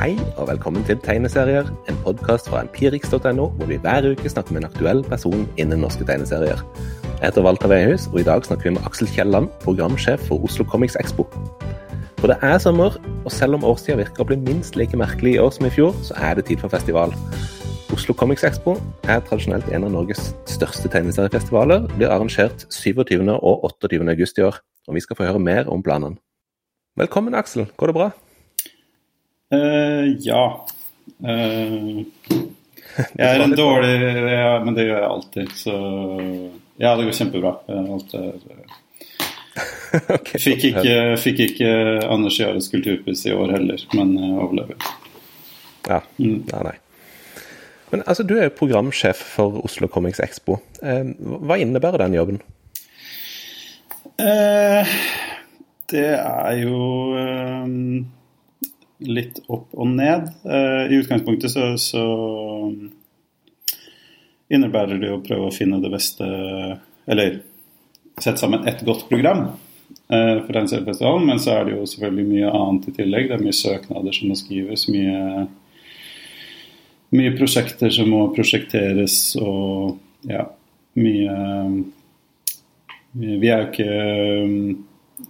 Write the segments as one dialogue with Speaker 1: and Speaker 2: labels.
Speaker 1: Hei og velkommen til Tegneserier, en podkast fra empirix.no, hvor vi hver uke snakker med en aktuell person innen norske tegneserier. Jeg heter Walter Vehus, og i dag snakker vi med Aksel Kielland, programsjef for Oslo Comics Expo. For det er sommer, og selv om årstida virker å bli minst like merkelig i år som i fjor, så er det tid for festival. Oslo Comics Expo er tradisjonelt en av Norges største tegneseriefestivaler. Blir arrangert 27. og 28. august i år, og vi skal få høre mer om planene. Velkommen, Aksel. Går det bra?
Speaker 2: Uh, ja. Uh, jeg er en dårlig ja, Men det gjør jeg alltid, så Ja, det går kjempebra. Alt er, okay, fikk, ikke, fikk ikke Anders Jares kulturpris i år heller, men overlever.
Speaker 1: Ja. Mm. Nei, nei. Men altså, du er jo programsjef for Oslo Comics Expo. Eh, hva innebærer den jobben?
Speaker 2: Eh, det er jo eh, litt opp og ned. Uh, I utgangspunktet så, så, innebærer det å prøve å finne det beste Eller sette sammen et godt program uh, for den. Men så er det jo selvfølgelig mye annet i tillegg. Det er mye søknader som må skrives. Mye, mye prosjekter som må prosjekteres og ja, mye, Vi er jo ikke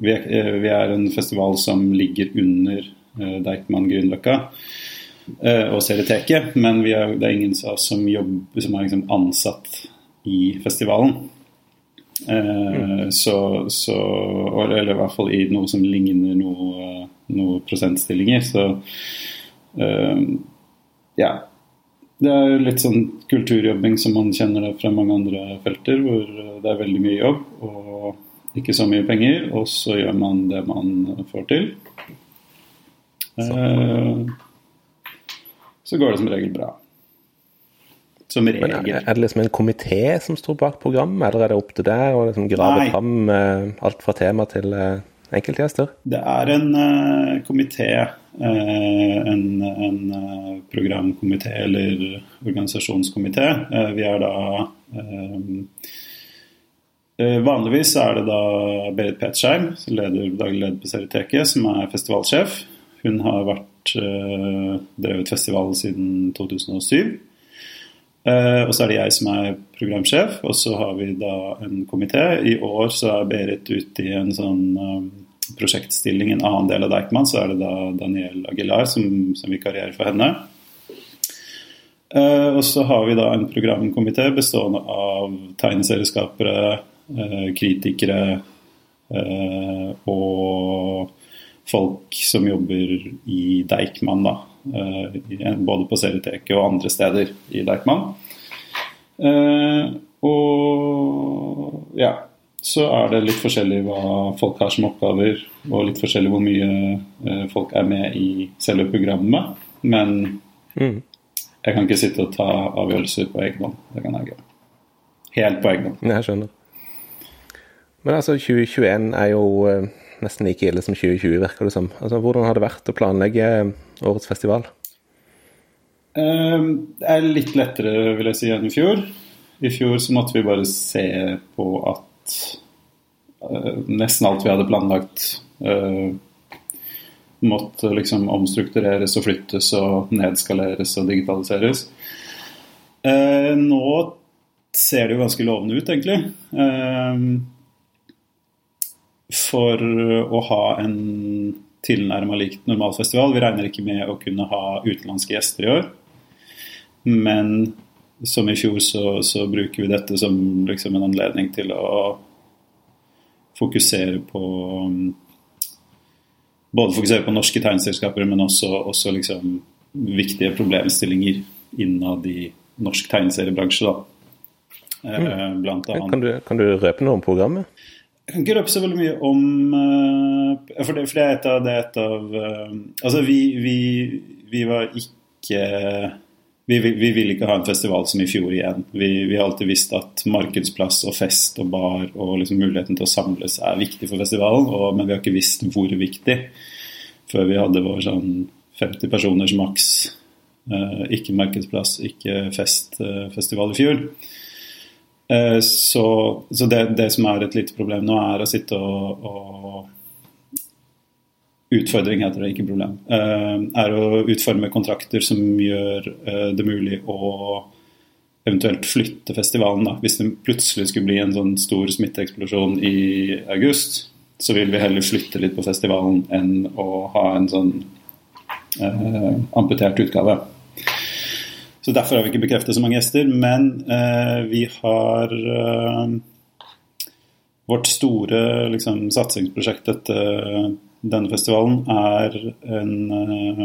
Speaker 2: vi er, vi er en festival som ligger under Eh, Deichman Grünerløkka eh, og Serieteket. Men er, det er ingen av oss som, jobber, som er liksom ansatt i festivalen. Mm. Så, så, Eller i hvert fall i noe som ligner noe, noe prosentstillinger. Så ja. Det er litt sånn kulturjobbing som man kjenner det fra mange andre felter, hvor det er veldig mye jobb og ikke så mye penger, og så gjør man det man får til. Så. Eh, så går det som regel bra.
Speaker 1: Som regel. Men er, det liksom en komité som står bak programmet, eller er det opp til deg å liksom grave Nei. fram uh, alt fra tema til uh, enkeltgjester?
Speaker 2: Det er en uh, komité, en, en programkomité eller organisasjonskomité. vi er da Vanligvis er det da Berit Petsheim, som leder daglig leder på Serieteket, som er festivalsjef. Hun har vært uh, drevet festival siden 2007. Uh, eh, og så er det jeg som er programsjef, og så har vi da en komité. I år så er Berit ute i en sånn um, prosjektstilling, en annen del av Deichman. Så er det da Daniel Aguilar som, som vikarierer for henne. Uh, og så har vi da en programkomité bestående av tegneserieskapere, uh, kritikere uh, og folk som jobber i Deichman, da. Eh, både på Serieteket og andre steder i Deichman. Eh, og ja, så er det litt forskjellig hva folk har som oppgaver, og litt forskjellig hvor mye eh, folk er med i selve programmet. Men mm. jeg kan ikke sitte og ta avgjørelser på egen hånd. Det kan jeg ikke. Helt på egen hånd.
Speaker 1: Jeg skjønner. Men altså, 2021 er jo nesten like ille som 2020, virker det som. Altså, hvordan har det vært å planlegge årets festival?
Speaker 2: Ehm, det er litt lettere, vil jeg si, enn i fjor. I fjor så måtte vi bare se på at uh, nesten alt vi hadde planlagt, uh, måtte liksom omstruktureres og flyttes og nedskaleres og digitaliseres. Nå ser det jo ganske lovende ut, egentlig. For å ha en tilnærma likt normalfestival. Vi regner ikke med å kunne ha utenlandske gjester i år. Men som i fjor så, så bruker vi dette som liksom en anledning til å fokusere på Både fokusere på norske tegneselskaper, men også, også liksom viktige problemstillinger innad i norsk tegneseriebransje.
Speaker 1: Da. Mm. Blant annet. Kan, du, kan du røpe noe om programmet?
Speaker 2: Kan ikke røpe så veldig mye om uh, for, det, for, det, er et av, er et av uh, Altså, vi, vi, vi, var ikke vi, vi, vil ikke ha en festival som i fjor igjen. Vi, har alltid visst at markedsplass og fest og bar og liksom muligheten til å samles er viktig for festivalen, og, men vi har ikke visst hvor viktig før vi hadde vår sånn 50 personers maks. Uh, ikke markedsplass, ikke fest, festival i fjor. Eh, så, så det, det, som er et lite problem nå, er å sitte og, og utfordring, heter det, ikke problem, er å utforme kontrakter som gjør det mulig å eventuelt flytte festivalen. da. Hvis det plutselig skulle bli en sånn stor smitteeksplosjon i august, så vil vi heller flytte litt på festivalen enn å ha en sånn eh, amputert utgave. Så Derfor har vi ikke bekreftet så mange gjester. Men eh, vi har eh, Vårt store liksom, satsingsprosjekt etter denne festivalen er en eh,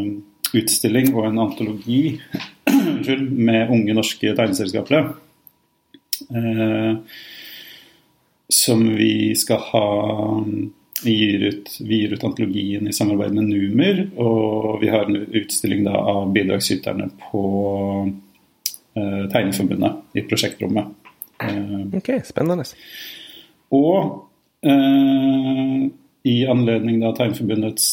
Speaker 2: utstilling og en antologi med unge norske tegneselskapere. Uh, som vi skal ha vi gir, ut, vi gir ut antologien i samarbeid med Numer. Og vi har en utstilling da, av bidragsyterne på eh, Tegneforbundet i prosjektrommet.
Speaker 1: Eh, ok, spennende.
Speaker 2: Og eh, i anledning da Tegneforbundets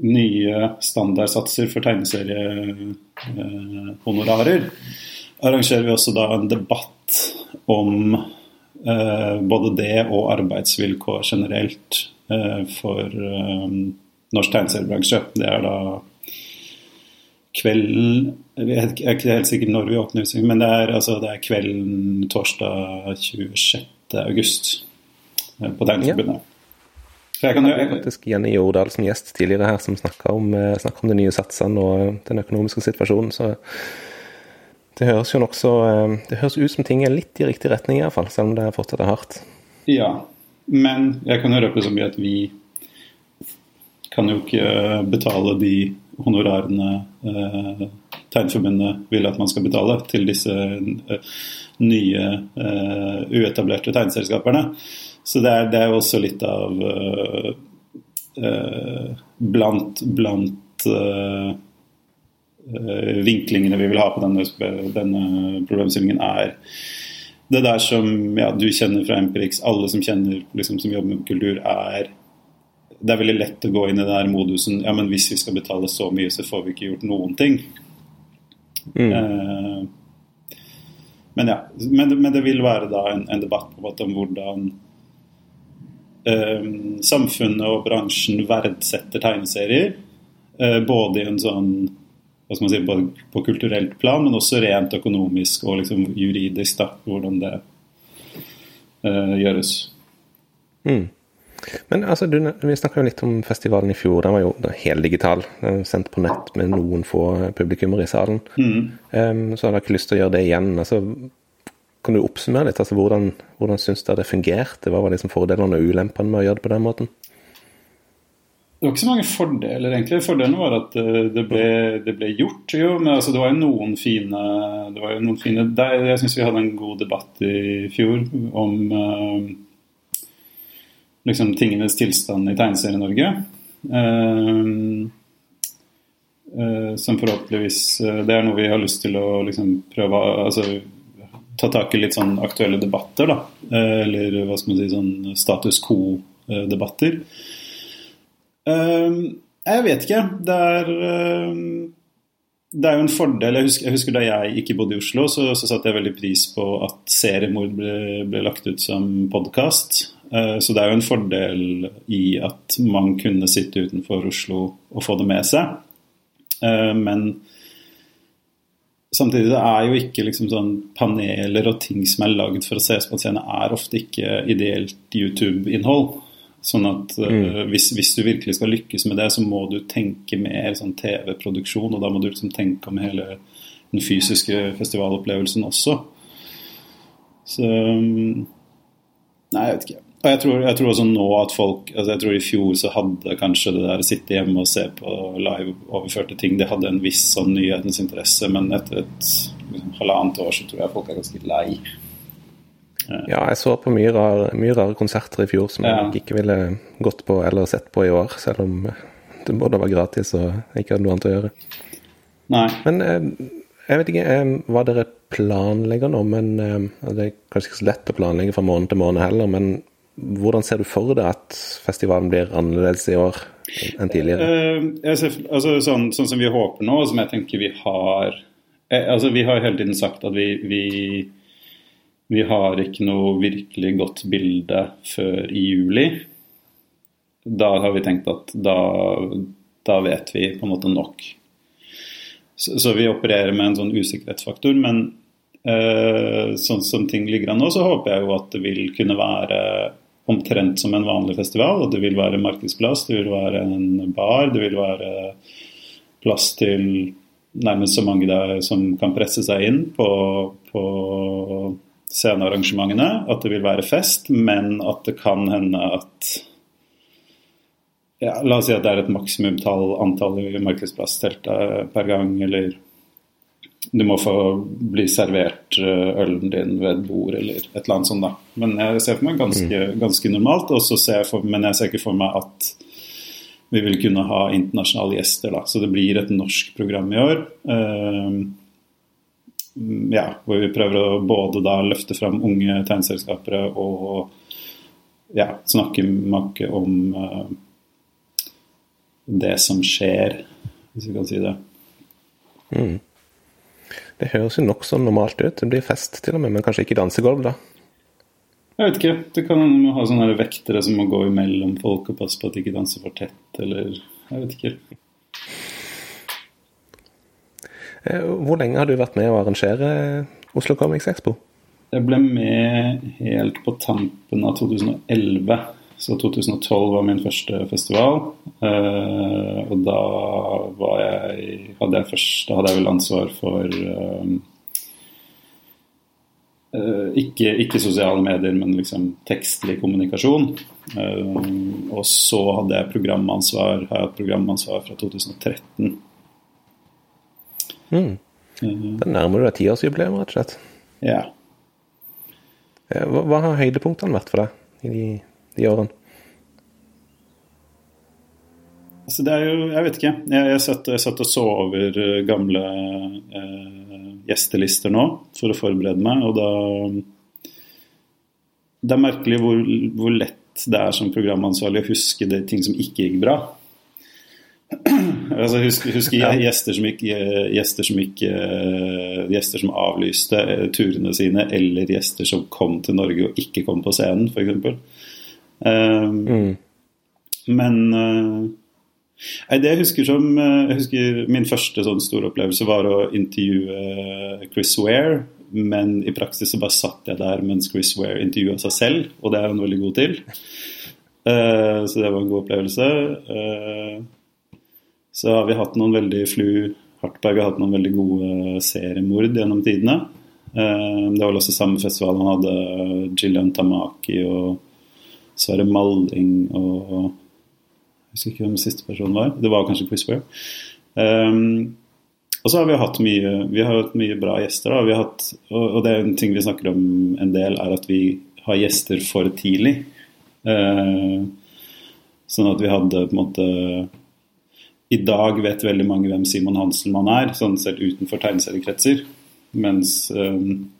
Speaker 2: nye standardsatser for tegneseriehonorarer, arrangerer vi også da en debatt om eh, både det og arbeidsvilkår generelt eh, for eh, norsk tegneseriebransje. Det er da kvelden Jeg er ikke helt sikker når vi åpner utstillingen, men det er, altså, det er kvelden torsdag 26. august eh, på Tegneforbundet. Ja.
Speaker 1: Jeg kan jeg faktisk Jenny Jordal som gjest tidligere her, som snakka om, eh, om de nye satsene og den økonomiske situasjonen. så det høres jo nokså eh, Det høres ut som ting er litt i riktig retning, iallfall, selv om det fortsatt er hardt.
Speaker 2: Ja, men jeg kan jo røpe så mye at vi kan jo ikke betale de honorarene eh, Tegnforbundet vil at man skal betale til disse eh, nye eh, uetablerte tegneselskaperne. Så det er, det er også litt av eh, eh, Blant, blant vinklingene vi vil ha på denne, denne problemstillingen, er det der som ja, du kjenner fra Empirix, alle som kjenner liksom, som jobber med kultur, er Det er veldig lett å gå inn i den der modusen ja, men hvis vi skal betale så mye, så får vi ikke gjort noen ting. Mm. Eh, men ja, men, men, det vil være da en, en debatt på om hvordan eh, samfunnet og bransjen verdsetter tegneserier. Eh, både i en sånn hva skal man si, på, på kulturelt plan, men også rent økonomisk og liksom juridisk, da, hvordan det uh, gjøres.
Speaker 1: Mm. Men altså, du, Vi snakka litt om festivalen i fjor. Den var jo heldigital. Sendt på nett med noen få publikummere i salen. Mm. Um, så hadde jeg ikke lyst til å gjøre det igjen. altså kan du oppsummere litt? altså Hvordan, hvordan syns du det fungerte? Hva var liksom fordelene og ulempene med å gjøre det på den måten?
Speaker 2: Det var ikke så mange fordeler, egentlig. Fordelen var at eh, det ble, det ble gjort. Jo, men altså, det var jo noen fine, det var jo noen fine der, Jeg syns vi hadde en god debatt i fjor om uh, liksom tingenes tilstand i Tegneserie-Norge. Uh, uh, som forhåpentligvis Det er noe vi har lyst til å liksom, prøve altså, ta tak i litt sånn aktuelle debatter, da. eller hva skal man si, sånn status quo-debatter. Uh, jeg vet ikke. Det er, uh, det er jo en fordel. Jeg husker, jeg husker, da jeg ikke bodde i Oslo, så, så satte jeg veldig pris på at seriemord ble, ble lagt ut som podkast. Uh, så det er jo en fordel i at man kunne sitte utenfor Oslo og få det med seg. Ehm, men samtidig det er jo ikke liksom sånn paneler og ting som er lagd for å ses på en scene, er ofte ikke ideelt YouTube-innhold. Sånn at uh, mm. hvis, hvis, du virkelig skal lykkes med det, så må du tenke mer sånn TV-produksjon. Og da må du liksom tenke om hele den fysiske festivalopplevelsen også. Så um, Nei, jeg vet ikke. Og jeg tror, jeg tror, også nå at folk altså Jeg tror i fjor så hadde kanskje det der å sitte hjemme og se på live-overførte ting Det hadde en viss sånn nyhetens interesse, men etter et liksom, halvannet år så tror jeg folk er ganske lei.
Speaker 1: Ja, jeg så på mye rare, mye rare konserter i fjor som ja. jeg ikke ville gått på eller sett på i år, selv om det både var gratis og ikke hadde noe annet å gjøre.
Speaker 2: Nei.
Speaker 1: Men eh, jeg vet ikke eh, hva dere planlegger nå, men eh, Det er kanskje ikke så lett å planlegge fra måned til måned heller, men hvordan ser du for deg at festivalen blir annerledes i år enn tidligere?
Speaker 2: Ser, altså, sånn, sånn, som vi håper nå, og som jeg tenker vi har Altså, Vi har hele tiden sagt at vi, vi vi har ikke noe virkelig godt bilde før i juli. Da har vi tenkt at da, da vet vi på en måte nok. Så, så, vi opererer med en sånn usikkerhetsfaktor. Men eh, sånn som ting ligger an nå, så håper jeg jo at det vil kunne være omtrent som en vanlig festival. At det vil være markedsplass, det vil være en bar, det vil være plass til nærmest så mange der som kan presse seg inn på, på scenearrangementene. At det vil være fest, men at det kan hende at ja, La oss si at det er et maksimumtall antall i markedsplassteltet per gang, eller du må få bli servert eh, ølen din ved et bord eller et eller annet sånt. da. Men jeg ser for meg ganske, mm. ganske normalt, jeg for, men jeg ser ikke for meg at vi vil kunne ha internasjonale gjester. da. Så det blir et norsk program i år. Uh, ja, hvor vi prøver å både da løfte fram unge tegnselskapere og ja, snakke makke om uh, det som skjer, hvis vi kan si det.
Speaker 1: Mm. Det høres jo nokså normalt ut. Det blir fest til og med, men kanskje ikke dansegulv, da?
Speaker 2: Jeg vet ikke. Det kan ha sånne vektere som må gå imellom folk og passe på at de ikke danser for tett, eller Jeg vet ikke.
Speaker 1: Eh, hvor lenge har du vært med å arrangere Oslo Comics Expo?
Speaker 2: Jeg ble med helt på tampen av 2011. Så 2012 var min første festival. Eh, og da var jeg hadde jeg først, Da hadde jeg vel ansvar for eh, ikke, ikke, sosiale medier, men liksom tekstlig kommunikasjon. og så hadde jeg programansvar, har jeg hatt programansvar fra 2013.
Speaker 1: Mm. Da nærmer du deg tiårsjubileum, rett og slett.
Speaker 2: Ja.
Speaker 1: Hva, hva har høydepunktene vært for deg i de, de årene?
Speaker 2: Altså det er jo, Jeg vet ikke. Jeg, jeg, satt, jeg satt, og så over eh, gamle eh, gjestelister nå for å forberede meg, og da Det er merkelig hvor, hvor lett det er som programansvarlig å huske de ting som ikke gikk bra. altså, husk, husk gjester, som ikke, gjester, som ikke, gjester som avlyste eh, turene sine, eller gjester som kom til Norge og ikke kom på scenen, f.eks. Um, mm. Men uh, det jeg husker som uh, jeg husker Min første sånn store opplevelse var å intervjue Chris Ware. Men i praksis så bare satt jeg der mens Chris Ware intervjua seg selv, og det er han veldig god til. Uh, så det var en god opplevelse. Uh, så har vi hatt noen veldig Flu Hartberg har hatt noen veldig gode seriemord gjennom tidene. Eh, det var vel også samme festival han hadde Gillian Tamaki og Sverre Malling og Jeg husker ikke hvem siste personen var. Det var kanskje Chris Ware. Um, og så har vi hatt mye, vi har hatt mye bra gjester. Da. Hatt, og, det er en ting vi snakker om en del, er at vi har gjester for tidlig. Uh, sånn at vi hadde på en måte i dag vet veldig mange hvem Simon Hanselmann er, sånn selv utenfor tegneseriekretser. Mens um,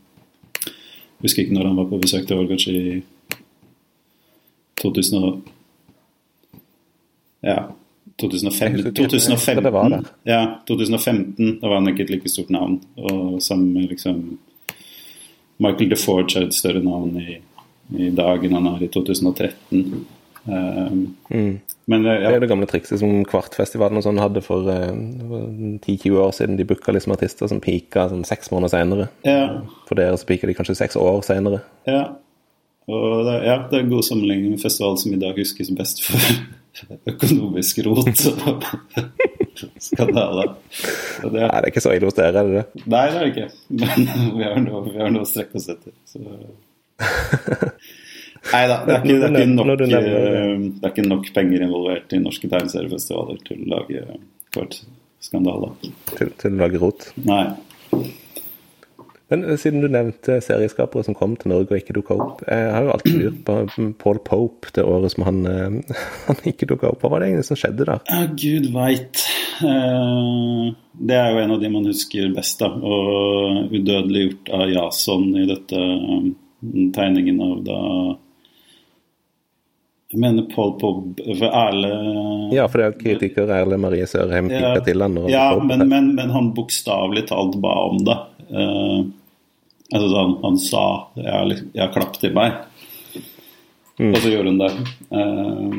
Speaker 2: Jeg husker ikke når han var på besøk, det var kanskje i 2000 Ja, 2005, 2015. Ja, 2015. Da var han ikke et like stort navn. Og sammen med liksom Michael DeForge er et større navn i, i dag enn han har i 2013. Um, mm.
Speaker 1: Men, ja. Det er det gamle trikset som Kvartfestivalen og sånn hadde for uh, eh, 10-20 år siden. De booka liksom artister som pika sånn seks måneder seinere.
Speaker 2: Ja.
Speaker 1: For dere så pika de kanskje seks år seinere.
Speaker 2: Ja. Og det, ja, det er en god sammenligning med festival som i dag huskes best for økonomisk rot og skandale.
Speaker 1: Det, det er ikke så ille hos dere, er det det?
Speaker 2: Nei, det er det ikke. Men vi har noe, vi har noe å strekke oss etter. Så Nei da, det, det, det, er ikke nok penger involvert i norske tegneseriefestivaler til å lage kvart skandale.
Speaker 1: Til, til, å lage rot?
Speaker 2: Nei.
Speaker 1: Men eh, siden du nevnte serieskapere som kom til Norge og ikke dukka opp Jeg har jo alltid lurt på Paul Pope det året som han, eh, han ikke dukka opp. Hva var det egentlig som skjedde da?
Speaker 2: Ja, Gud veit. Eh, det er jo en av de man husker best, da. Og udødeliggjort av Jason i dette tegningen av da mener Paul Pogba for Erle
Speaker 1: Ja, for det er kritiker Erle Marie Sørheim
Speaker 2: ja,
Speaker 1: til han.
Speaker 2: Ja, men, men, men, han bokstavelig talt ba om det. Uh, Altså han, han sa jeg har, jeg har klapp til meg. Mm. Og så gjorde hun det. Uh,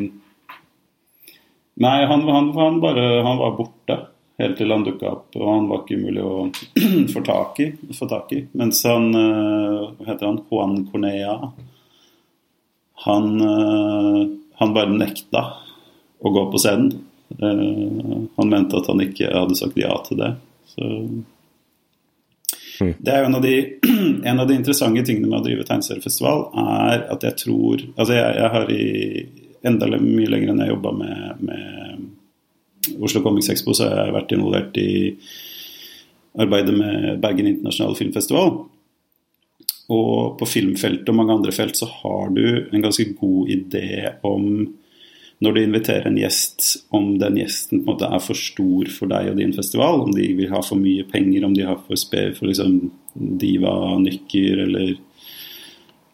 Speaker 2: nei, han, han, han, bare Han var borte helt til han dukka opp, og han var ikke mulig å få tak i. Få tak i. Mens han uh, Hva heter han? Juan Cornea. Han, uh, han bare nekta å gå på scenen. Uh, han mente at han ikke hadde sagt ja til det. Så mm. Det er jo en av, de, en av de interessante tingene med å drive tegneseriefestival, er at jeg tror Altså, jeg, jeg har i enda mye lenger enn jeg jobba med, med Oslo Comics Expo, så har jeg vært involvert i arbeidet med Bergen internasjonale filmfestival. Og på filmfeltet og mange andre felt så har du en ganske god idé om når du inviterer en gjest, om den gjesten på en måte er for stor for deg og din festival, om de vil ha for mye penger, om de har for spev for liksom diva-nykker eller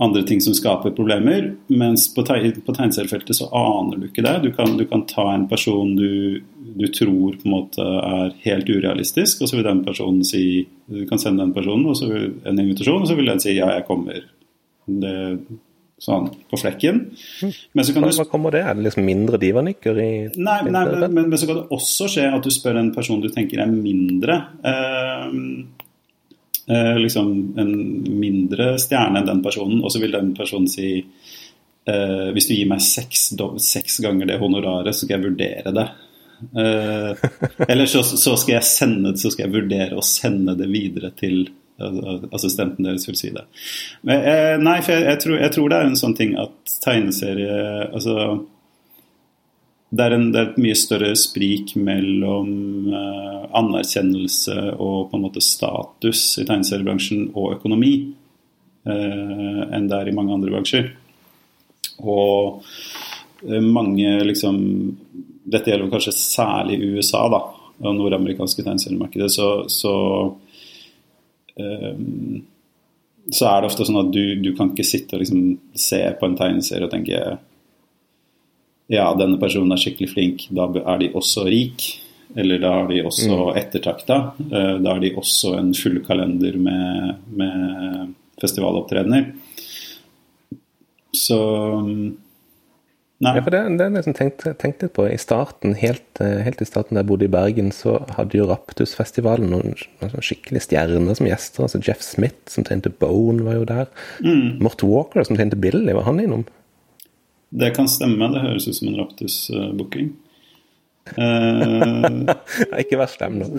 Speaker 2: andre ting som skaper problemer. Mens på, på tegneseriefeltet så aner du ikke det. Du kan, du kan ta en person du, du, tror på en måte er helt urealistisk, og så vil den personen si Du kan sende den personen og så vil, en invitasjon, og så vil den si ja, jeg kommer. Det sånn på flekken.
Speaker 1: Men så kan Hva, du... Hva kommer det? Er det liksom mindre divanikker i
Speaker 2: Nei, nei men, men, men, så kan det også skje at du spør en person du tenker er mindre eh, eh, Liksom en mindre stjerne enn den personen, og så vil den personen si eh, Hvis du gir meg seks, seks, ganger det honoraret, så skal jeg vurdere det. Eh, eller så, så, skal jeg sende, så skal jeg vurdere å sende det videre til assistenten deres vil si det. Men, eh, nei, for jeg, jeg, tror, jeg, tror, det er en sånn ting at tegneserie Altså det er, en, det er et mye større sprik mellom uh, anerkjennelse og på en måte status i tegneseriebransjen og økonomi uh, enn det er i mange andre bransjer. Og uh, mange liksom Dette gjelder kanskje særlig USA da, og nordamerikanske tegneseriemarkedet. Så, så Ehm, så er det ofte sånn at du, du kan ikke sitte og liksom se på en tegneserie og tenke ja, denne personen er skikkelig flink, da er de også rik. Eller da er de også mm. ettertrakta. Eh, da er de også en full kalender med, med festivalopptredener. Så
Speaker 1: Nei. Ja, for det, det er liksom tenkt, tenkt, litt på. I starten, helt, eh, helt, i starten da jeg bodde i Bergen, så hadde jo Raptusfestivalen noen, noen skikkelig stjerner som gjester. altså Jeff Smith, som tegnte Bone, var jo der. Mm. Mort Walker, som tegnte Billy, var han innom?
Speaker 2: Det kan stemme. Det høres ut som en Raptus-booking. Uh,
Speaker 1: ikke vær slem nå.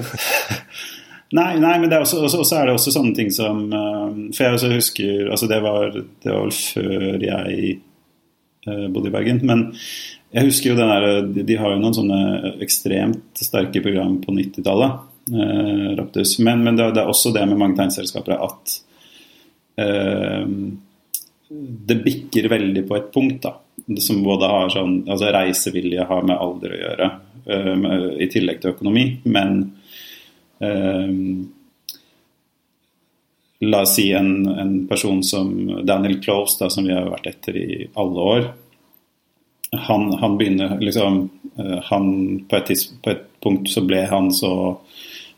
Speaker 2: Nei, nei, men det er også, også, også, er det også sånne ting som uh, For jeg også husker altså det var, det var vel før jeg uh, bodde i Bergen. Men jeg husker jo den der, de har jo noen sånne ekstremt sterke program på 90-tallet. Eh, Raptus. Men, men det, det, er også det med mange tegneselskaper at det bikker veldig på et punkt. da, Som både har sånn altså Reisevilje har med alder å gjøre, eh, med, i tillegg til økonomi. Men um, La oss si en, en, person som Daniel Close, da, som vi har vært etter i alle år. Han, han begynner liksom eh, han, på, et på, et punkt så ble han så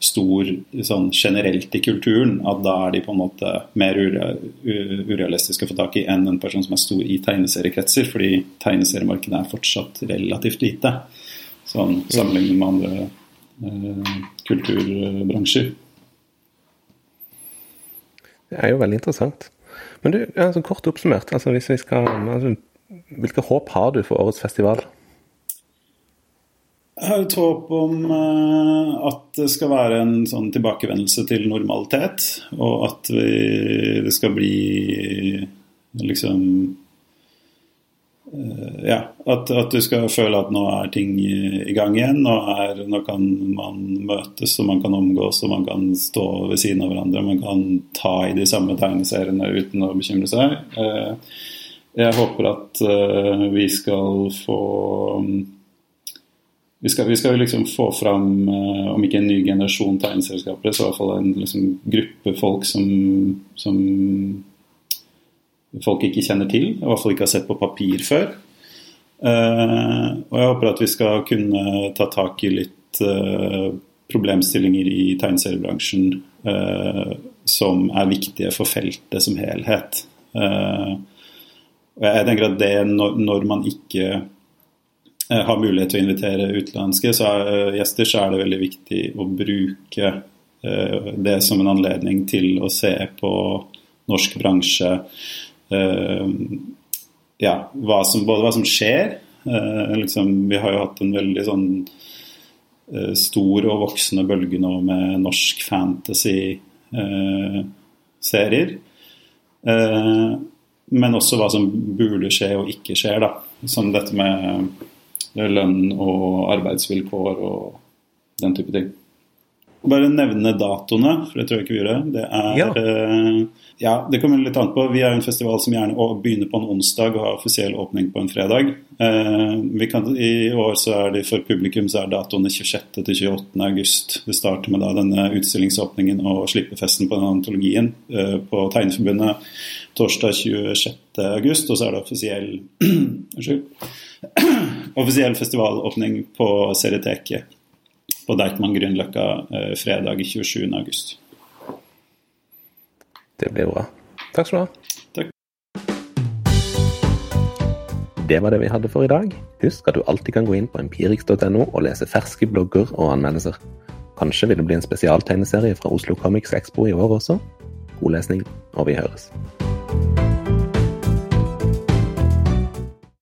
Speaker 2: stor sånn generelt i kulturen at da er de på en måte mer urealistiske å få tak i enn en person som er stor i tegneseriekretser, fordi tegneseriemarkedet er fortsatt relativt lite sånn, sammenlignet med andre eh, kulturbransjer.
Speaker 1: Det er jo veldig interessant. Men du, altså, kort oppsummert, altså, hvis vi skal, altså, hvilke håp har du for årets festival?
Speaker 2: Jeg har et håp om uh, at det skal være en sånn tilbakevendelse til normalitet. Og at vi, det skal bli liksom Eh, ja, at, at, du skal føle at nå er ting i gang igjen. Nå, er, nå, kan man møtes og man kan omgås og man kan stå ved siden av hverandre. Man kan ta i de samme tegneseriene uten å bekymre seg. Eh, jeg håper at eh, vi skal få vi skal, vi skal liksom få fram, om ikke en ny generasjon tegneselskapere, så i hvert fall en liksom, gruppe folk som, som folk ikke kjenner til, i hvert fall ikke har sett på papir før. Uh, og jeg håper at vi skal kunne ta tak i litt uh, problemstillinger i tegneseriebransjen uh, som er viktige for feltet som helhet. Uh, og jeg tenker at det når, når man ikke har mulighet til å invitere utenlandske så er, uh, gjester, så er det veldig viktig å bruke det som en anledning til å se på norsk bransje. ja, hva som, både hva som skjer. Liksom, vi har jo hatt en veldig sånn stor og voksende bølge nå med norsk fantasy-serier. Eh, men også hva som burde skje og ikke skjer. da, Som dette med lønn og arbeidsvilkår og den type ting. Bare nevne datoene, for det tror jeg ikke vi gjør. Det er ja. Uh, ja, det kommer litt an på. Vi er en festival som gjerne begynner på en onsdag og har offisiell åpning på en fredag. Uh, kan, I år så er det for publikum så er datoene 26. til 28. august. Det starter med da denne utstillingsåpningen og slippefesten på den antologien uh, på Tegneforbundet torsdag 26. august, og så er det offisiell offisiell festivalåpning på Serieteket på Deichman Grünerløkka eh, fredag 27.8.
Speaker 1: Det blir bra. Takk skal du ha.
Speaker 2: Takk.
Speaker 1: Det var det vi hadde for i dag. Husk at du alltid kan gå inn på empirix.no og lese ferske blogger og anmeldelser. Kanskje vil det bli en spesialtegneserie fra Oslo Comics Expo i år også. God lesning, og vi høres.